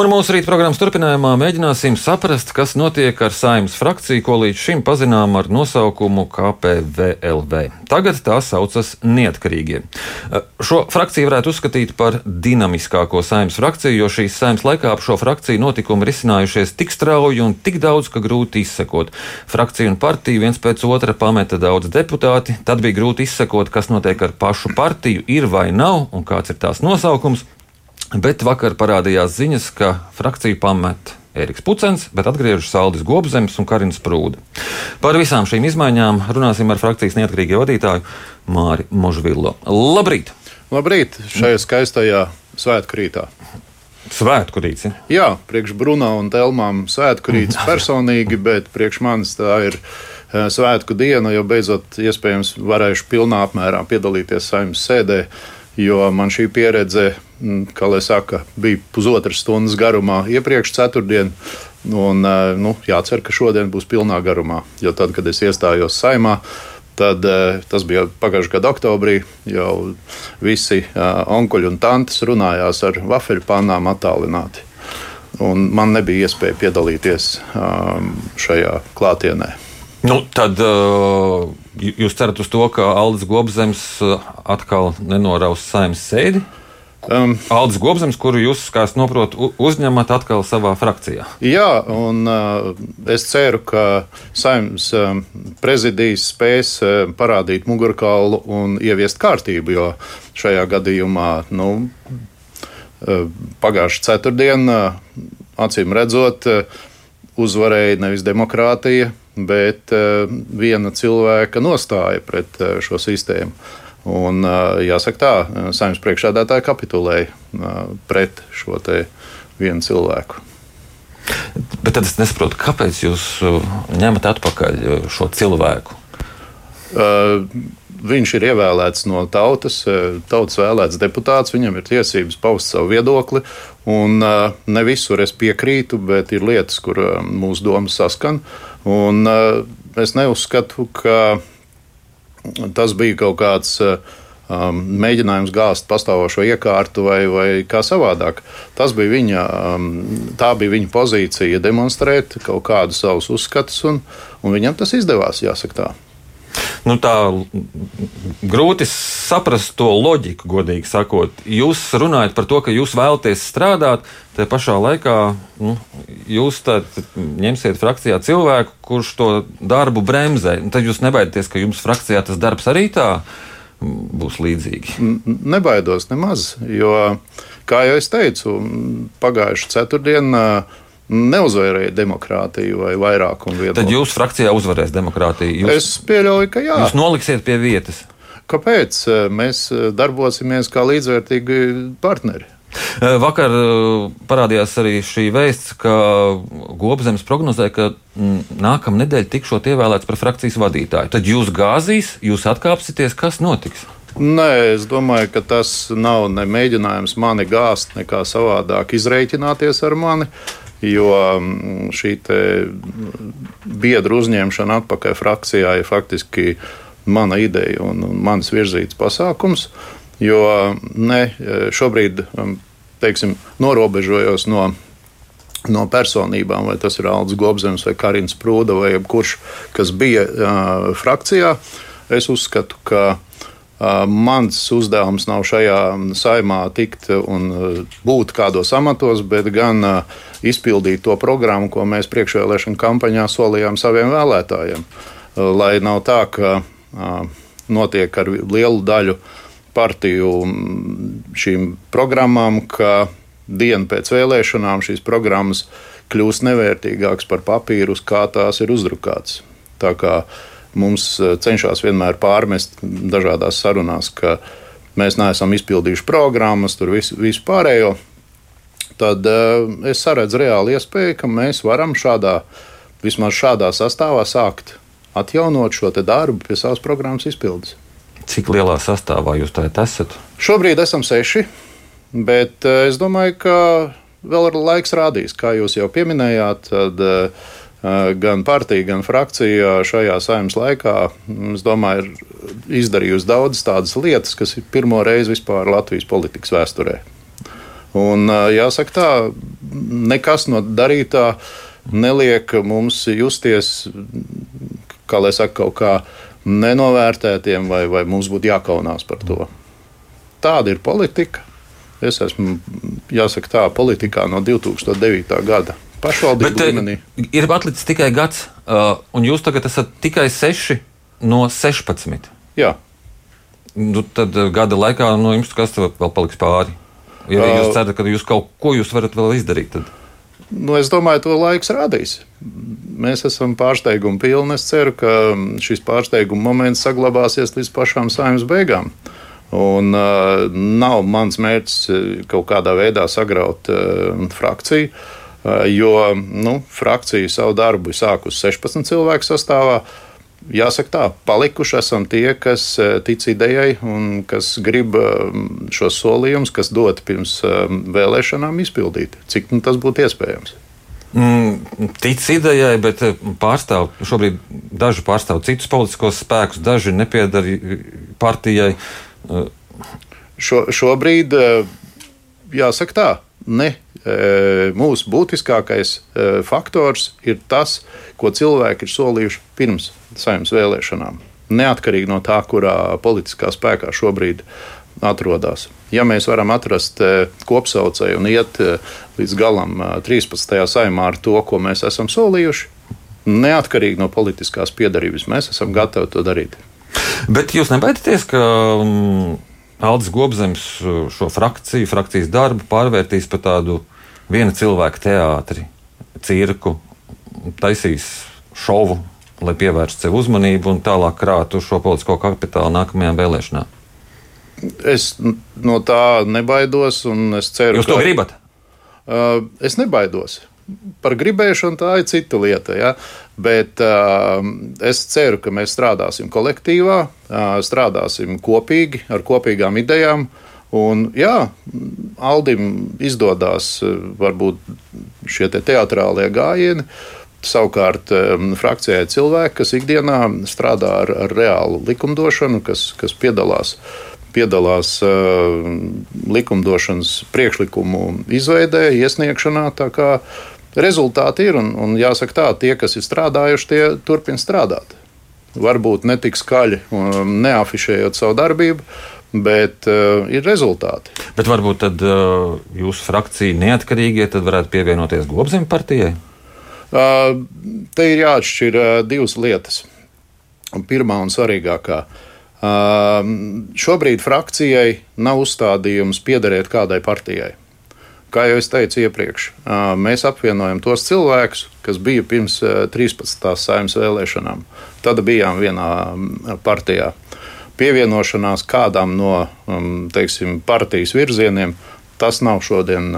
Un mūsu rīta programmas turpinājumā mēģināsim saprast, kas notiek ar saimnes frakciju, ko līdz šim pazinām ar nosaukumu KPVLV. Tagad tā saucas Neatkarīgie. Šo frakciju varētu uzskatīt par dinamiskāko saimnes frakciju, jo šīs saimnes laikā ap šo frakciju notikumi risinājušies tik strauji un tik daudz, ka grūti izsekot. Frakcija un partija viens pēc otra pameta daudz deputāti, tad bija grūti izsekot, kas notiek ar pašu partiju, ir vai nav un kāds ir tās nosaukums. Bet vakar parādījās ziņas, ka frakciju pamet Eriks Pucens, bet atgriežas Saldis Gobzems un Karins Prūde. Par visām šīm izmaiņām runāsim ar frakcijas neatkarīgo vadītāju Māri Možvillo. Labrīt! Labrīt! Šajā skaistajā svētku rītā! Svētku rīts. Ja? Jā, priekš Brunā un Telmām svētku rīts personīgi, bet priekš manis tā ir eh, svētku diena, jo beidzot iespējams varēšu pilnā apmērā piedalīties saimnes sēdē jo man šī pieredze, mm, kā lai saka, bija pusotras stundas garumā iepriekš ceturtdien. Un, eh, nu, jācer, ka šodien būs pilnā garumā. Jo tad, kad es iestājos saimā, tad eh, tas bija pagājušā gada oktobrī. Jau visi eh, onkuļi un tantes runājās ar vafeļu pannām attālināti. Un man nebija iespēja piedalīties šajā klātienē. Nu, tad uh, jūs cerat uz to, ka Aldis Gobzems uh, atkal nenoraus saimnes sēdi? Um, Aldis Gobzems, kuru jūs, kā es saprotu, uzņemat atkal savā frakcijā. Jā, un uh, es ceru, ka saimnes um, prezidijs spēs uh, parādīt mugurkaulu un ieviest kārtību, jo šajā gadījumā nu, uh, pagājušā ceturtdienā, uh, acīm redzot, uh, uzvarēja nevis demokrātija, bet uh, viena cilvēka nostāja pret uh, šo sistēmu. Un, uh, jāsaka, tā, saimnes priekšādātāja kapitulēja pret šo vienu cilvēku. Bet tad es nesaprotu, kāpēc jūs ņemat atpakaļ šo cilvēku? Uh, viņš ir ievēlēts no tautas, tautas vēlēts deputāts, viņam ir tiesības paust savu viedokli. Un, uh, ne visur es piekrītu, bet ir lietas, kur mūsu domas saskan. Un, es neuzskatu, ka tas bija kaut kāds um, mēģinājums gāzt pastāvošo iekārtu vai, vai kā savādāk. Tas bija viņa, um, tā bija viņa pozīcija demonstrēt kaut kādus savus uzskatus, un, un viņam tas izdevās, jāsaka tā nu, tā grūti saprast to loģiku, godīgi sakot. Jūs runājat par to, ka jūs vēlaties strādāt, te pašā laikā nu, jūs ņemsiet frakcijā cilvēku, kurš to darbu bremzē. Tad jūs nebaidieties, ka jums frakcijā tas darbs arī tā būs līdzīgi. Nebaidos nemaz, jo, kā jau es teicu, pagājušā ceturtdienā neuzvarēja demokrātiju vai vairākumu viedokli. Tad jūsu frakcijā uzvarēs demokrātija. Jūs, es pieļauju, ka jā. Jūs noliksiet pie vietas. Kāpēc? Mēs darbosimies kā līdzvērtīgi partneri. Eh, vakar eh, parādījās arī šī vēsts, ka Gobzems prognozē, ka mm, nākamā nedēļa tikšot ievēlēts par frakcijas vadītāju. Tad jūs gāzīs, jūs atkāpsieties, kas notiks? Nē, es domāju, ka tas nav ne mēģinājums mani gāzt, nekā savādāk izreikināties ar mani jo mm, šī biedru uzņemšana atpakaļ frakcijā ir faktiski mana ideja un, mans virzīts pasākums. Jo ne, šobrīd, mm, teiksim, norobežojos no, no personībām, vai tas ir Aldis Gobzems vai Karins Prūda vai jebkurš, kas bija uh, frakcijā. Es uzskatu, ka Mans uzdevums nav šajā saimā tikt un būt kādos amatos, bet gan izpildīt to programmu, ko mēs priekšvēlēšana kampaņā solījām saviem vēlētājiem. Lai nav tā, ka notiek ar lielu daļu partiju šīm programmām, ka dienu pēc vēlēšanām šīs programmas kļūst nevērtīgākas par papīru, uz kā tās ir uzdrukātas. Tā kā uh, mums e, cenšas vienmēr pārmest dažādās sarunās, ka mēs neesam izpildījuši programmas, tur visu, visu pārējo. Tad uh, es saredzu reāli iespēju, ka mēs varam šādā, vismaz šādā sastāvā sākt atjaunot šo darbu pie savas programmas izpildes. Cik lielā sastāvā jūs tā esat? Šobrīd esam seši, bet uh, es domāju, ka vēl ir laiks rādīs, kā jūs jau pieminējāt. Tad, uh, gan partija, gan frakcija šajā saimnes laikā, mm, es domāju, ir izdarījusi daudzas tādas lietas, kas ir pirmo reizi vispār Latvijas politikas vēsturē. Un, jāsaka, tā, nekas no darītā neliek mums justies, kā lai saka, kaut kā nenovērtētiem, vai, vai mums būtu jākaunās par to. Tāda ir politika. Es esmu, jāsaka, tā politikā no 2009. gada. Pašvaldību Bet, līmenī. Ir atlicis tikai gads, un jūs tagad esat tikai 6 no 16. Jā. Nu, tad gada laikā no jums kas vēl paliks pāri? Ja uh, jūs cerat, ka jūs kaut ko jūs varat vēl izdarīt, tad. Nu, es domāju, to laiks rādīs. Mēs esam pārsteigumi pilni. Es ceru, ka šis pārsteiguma moments saglabāsies līdz pašām saimnes beigām. Un, uh, nav mans mērķis kaut kādā veidā sagraut uh, frakciju, uh, jo nu, frakcija savu darbu sākusi 16 cilvēku sastāvā. Jāsaka tā, palikuši esam tie, kas e, tic idejai un kas grib e, šos solījumus, kas dot pirms vēlēšanām, izpildīt. Cik nu, tas būtu iespējams? Mm, tic idejai, bet pārstāv šobrīd daži pārstāv citus politiskos spēkus, daži nepiedara partijai. Šo, šobrīd, jāsaka tā, ne mūsu būtiskākais faktors ir tas, ko cilvēki ir solījuši pirms saimnes vēlēšanām. Neatkarīgi no tā, kurā politiskā spēkā šobrīd atrodas. Ja mēs varam atrast kopsaucēju un iet līdz galam 13. saimā ar to, ko mēs esam solījuši, neatkarīgi no politiskās piedarības, mēs esam gatavi to darīt. Bet jūs nebaidieties, ka um, Aldis Gobzems šo frakciju, frakcijas darbu pārvērtīs par tādu viena cilvēka teātri, cirku, taisīs šovu, lai pievērstu sev uzmanību un tālāk krātu šo politisko kapitālu nākamajām vēlēšanām? Es no tā nebaidos, un es ceru, ka. Jūs to gribat? Uh, es nebaidos. Par gribēšanu tā ir cita lieta. Ja? Bet uh, es ceru, ka mēs strādāsim kolektīvā, uh, strādāsim kopīgi, ar kopīgām idejām. Un, jā, Aldim izdodas uh, varbūt šie te teatrālie gājieni. Savukārt frakcijai cilvēki, kas ikdienā strādā ar, ar reālu likumdošanu, kas, kas piedalās, piedalās uh, likumdošanas priekšlikumu izveidē, iesniegšanā. Rezultāti ir, un, un jāsaka tā, tie, kas ir strādājuši, tie turpina strādāt. Varbūt ne tik skaļi, neafišējot savu darbību, bet uh, ir rezultāti. Bet varbūt tad uh, jūsu frakcija neatkarīgie varētu pievienoties Globzem partijai? Te ir jāatšķir divas lietas. Pirmā un svarīgākā. Šobrīd frakcijai nav uzstādījums piederēt kādai partijai. Kā jau es teicu iepriekš, mēs apvienojam tos cilvēkus, kas bija pirms 13. saimnes vēlēšanām. Tad bijām vienā partijā. Pievienošanās kādam no teiksim, partijas virzieniem, tas nav šodien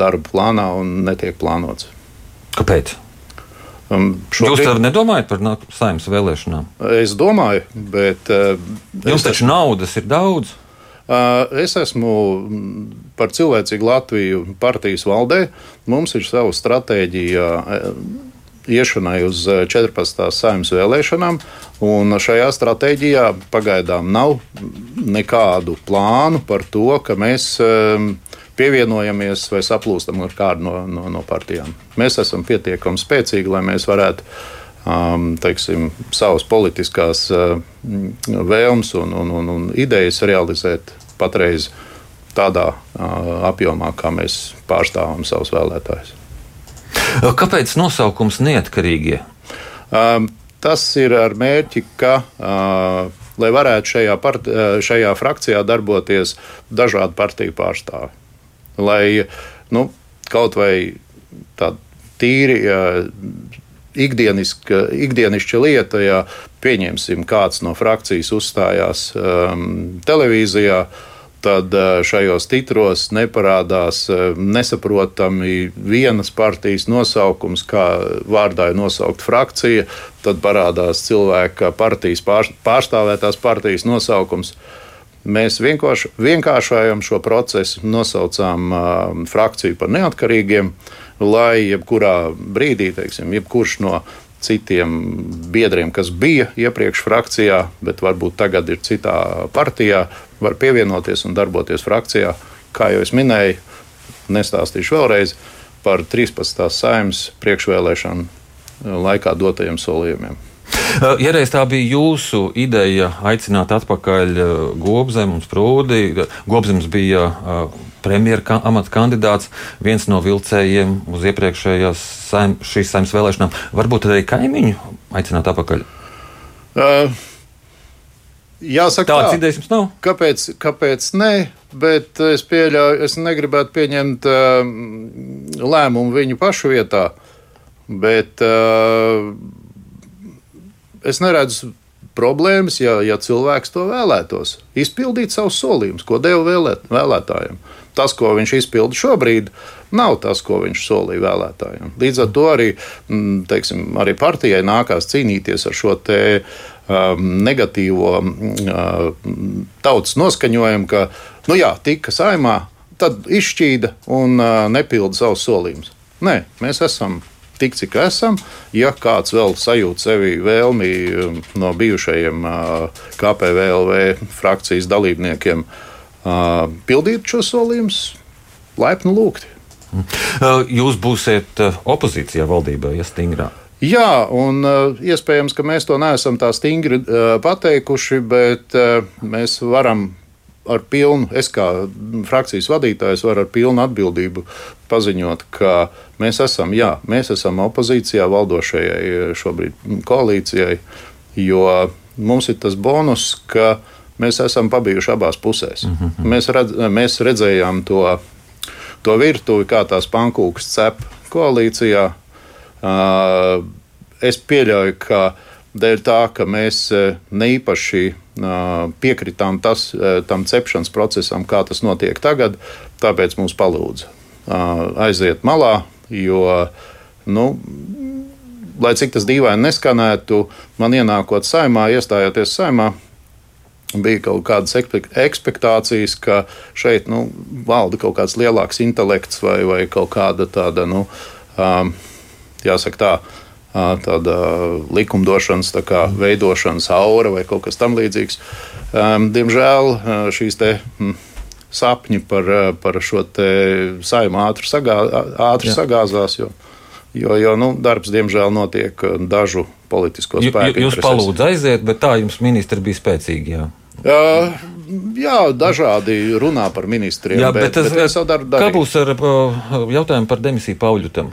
darba plānā un netiek plānots. Kāpēc? Um, šobrīd... Jūs nedomājat par saimnes vēlēšanām? Es domāju, bet. Uh, Jums taču naudas ir daudz. Es esmu par cilvēcīgu Latviju partijas valdē. Mums ir sava stratēģija iešanai uz 14. saimnes vēlēšanām, un šajā stratēģijā pagaidām nav nekādu plānu par to, ka mēs pievienojamies vai saplūstam ar kādu no, no, no partijām. Mēs esam pietiekami spēcīgi, lai mēs varētu teiksim, savas politiskās uh, vēlmes un, un, un, un idejas realizēt patreiz tādā uh, apjomā, kā mēs pārstāvam savus vēlētājus. Kāpēc nosaukums neatkarīgie? Um, tas ir ar mērķi, ka uh, lai varētu šajā, part, uh, šajā frakcijā darboties dažādu partiju pārstāvji lai nu, kaut vai tāda tīri ikdienišķa lieta, ja pieņemsim, kāds no frakcijas uzstājās um, televīzijā. Tad uh, šajos titros neparādās uh, nesaprotami vienas partijas nosaukums, kā vārdā ir nosaukta frakcija. Tad parādās cilvēka partijas pārstāvētās partijas nosaukums. Uh, Mēs vienkāršojam šo procesu, nosaucām uh, frakciju par neatkarīgiem, lai jebkurā brīdī, teiksim, jebkurš no citiem biedriem, kas bija iepriekš frakcijā, bet varbūt tagad ir citā partijā, var pievienoties un darboties frakcijā. Kā jau es minēju, nestāstīšu vēlreiz par 13. saimnes priekšvēlēšanu laikā dotajiem solījumiem. Ja reiz tā bija jūsu ideja aicināt atpakaļ Gobzemu un Sprūdi, Gobzems bija premjera amata kandidāts, viens no vilcējiem uz iepriekšējās saim, šīs saimnes vēlēšanām. Varbūt arī kaimiņu aicināt atpakaļ? Uh. Jāsaka, tādas tā. idejas jums nav. Kāpēc, kāpēc nē, bet es pieļauju, es negribētu pieņemt uh, lēmumu viņu pašu vietā. Bet uh, es neredzu problēmas, ja, ja cilvēks to vēlētos. Izpildīt savus solījumus, ko deva vēlēt, vēlētājiem. Tas, ko viņš izpilda šobrīd, nav tas, ko viņš solīja vēlētājiem. Līdz ar to arī, mm, teiksim, arī partijai nākās cīnīties ar šo te um, negatīvo um, tautas noskaņojumu, ka, nu jā, tika saimā, tad izšķīda un uh, nepilda savus solījumus. Nē, mēs esam tik, cik esam. Ja kāds vēl sajūt sevi vēlmi um, no bijušajiem uh, KPVLV frakcijas dalībniekiem uh, pildīt šo solījumus, laipni lūgti. Uh, jūs būsiet opozīcijā valdībā, ja stingrā. Jā, un iespējams, ka mēs to neesam tā stingri pateikuši, bet mēs varam ar pilnu, es kā frakcijas vadītājs varu ar pilnu atbildību paziņot, ka mēs esam, jā, mēs esam opozīcijā valdošajai šobrīd koalīcijai, jo mums ir tas bonus, ka mēs esam pabijuši abās pusēs. Mm -hmm. mēs, redz, mēs redzējām to, to virtuvi, kā tās pankūkas cep koalīcijā. Es pieļauju, ka dēļ tā, ka mēs e, neīpaši piekritām tas, tam cepšanas procesam, kā tas notiek tagad, tāpēc mums palūdza aiziet malā, jo, nu, lai cik tas dīvaini neskanētu, man ienākot saimā, iestājoties saimā, bija kaut kādas expectācijas, ka šeit nu, valda kaut kāds lielāks intelekts vai, vai kaut kāda tāda, nu, um, jāsaka tā, tāda likumdošanas tā kā, veidošanas aura vai kaut kas tamlīdzīgs. Diemžēl šīs te, hm, sapņi par, par šo saimu ātri, sagā, ātri sagāzās. Jo, jo, jo nu, darbs, diemžēl, notiek dažu politisko spēku. Jūs palūdzu aiziet, bet tā jums ministri bija spēcīgi. Jā. Uh, jā, dažādi runā par ministriem. Jā, bet, bet, bet es, bet kā būs ar jautājumu par demisiju Pauļutam?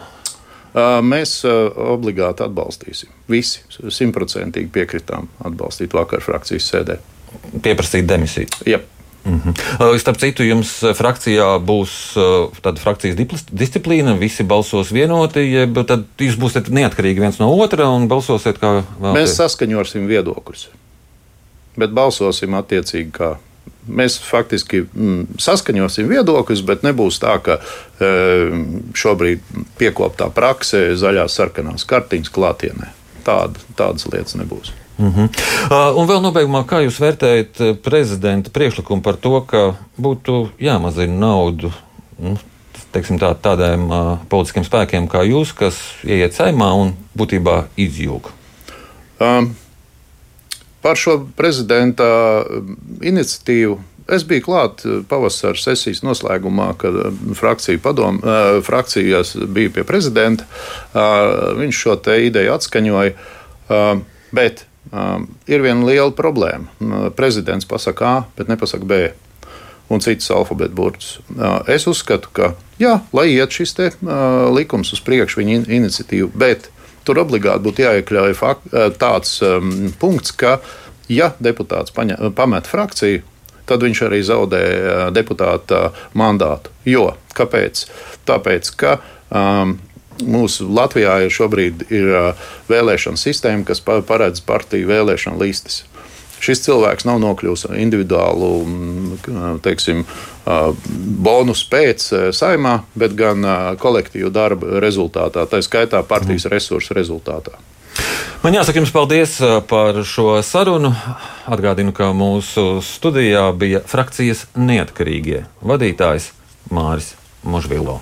Mēs obligāti atbalstīsim. Visi simtprocentīgi piekritām atbalstīt vakar frakcijas sēdē. Pieprasīt demisiju. Jā. Mm -hmm. Starp citu, jums frakcijā būs tāda frakcijas disciplīna, visi balsos vienoti, jeb tad jūs būsiet neatkarīgi viens no otra un balsosiet kā vēl. Mēs saskaņosim viedokļus, bet balsosim attiecīgi kā Mēs faktiski mm, saskaņosim viedokļus, bet nebūs tā, ka e, šobrīd piekoptā prakse zaļās, sarkanās kartiņas klātienē. Tāda, tādas lietas nebūs. Mm -hmm. uh, un vēl nobeigumā, kā jūs vērtējat e, prezidenta priekšlikumu par to, ka būtu jāmazina naudu nu, teiksim, tā, tādiem uh, politiskiem spēkiem kā jūs, kas ieiet saimā un būtībā izjūg? Um, Par šo prezidenta um, iniciatīvu Es biju klāt uh, pavasara sesijas noslēgumā, kad uh, frakcija padom, uh, frakcijas bija pie prezidenta. Viņš šo ideju atskaņoja. Bet um, ir viena liela problēma. Prezidents pasakā A, bet nepasaka B. Un citas alfabēta burtus. Es uzskatu, ka jā, lai iet šis te, likums uz priekšu, viņa iniciatīva, bet tur obligāti būtu jāiekļauj fakt, eh, tāds um, punkts, ka, ja deputāts paņa, pamet frakciju, tad viņš arī zaudē uh, deputāta mandātu. Jo kāpēc? Tāpēc, ka um, mūsu Latvijā ir šobrīd ir, uh, vēlēšana sistēma, kas paredz partiju vēlēšanu listas šis cilvēks nav nokļuvis individuālu mm, teiksim, bonusu pēc saimā, bet gan kolektīvu darba rezultātā, tā skaitā partijas mhm. resursu rezultātā. Man jāsaka jums paldies par šo sarunu. Atgādinu, ka mūsu studijā bija frakcijas neatkarīgie vadītājs Māris Možvilo.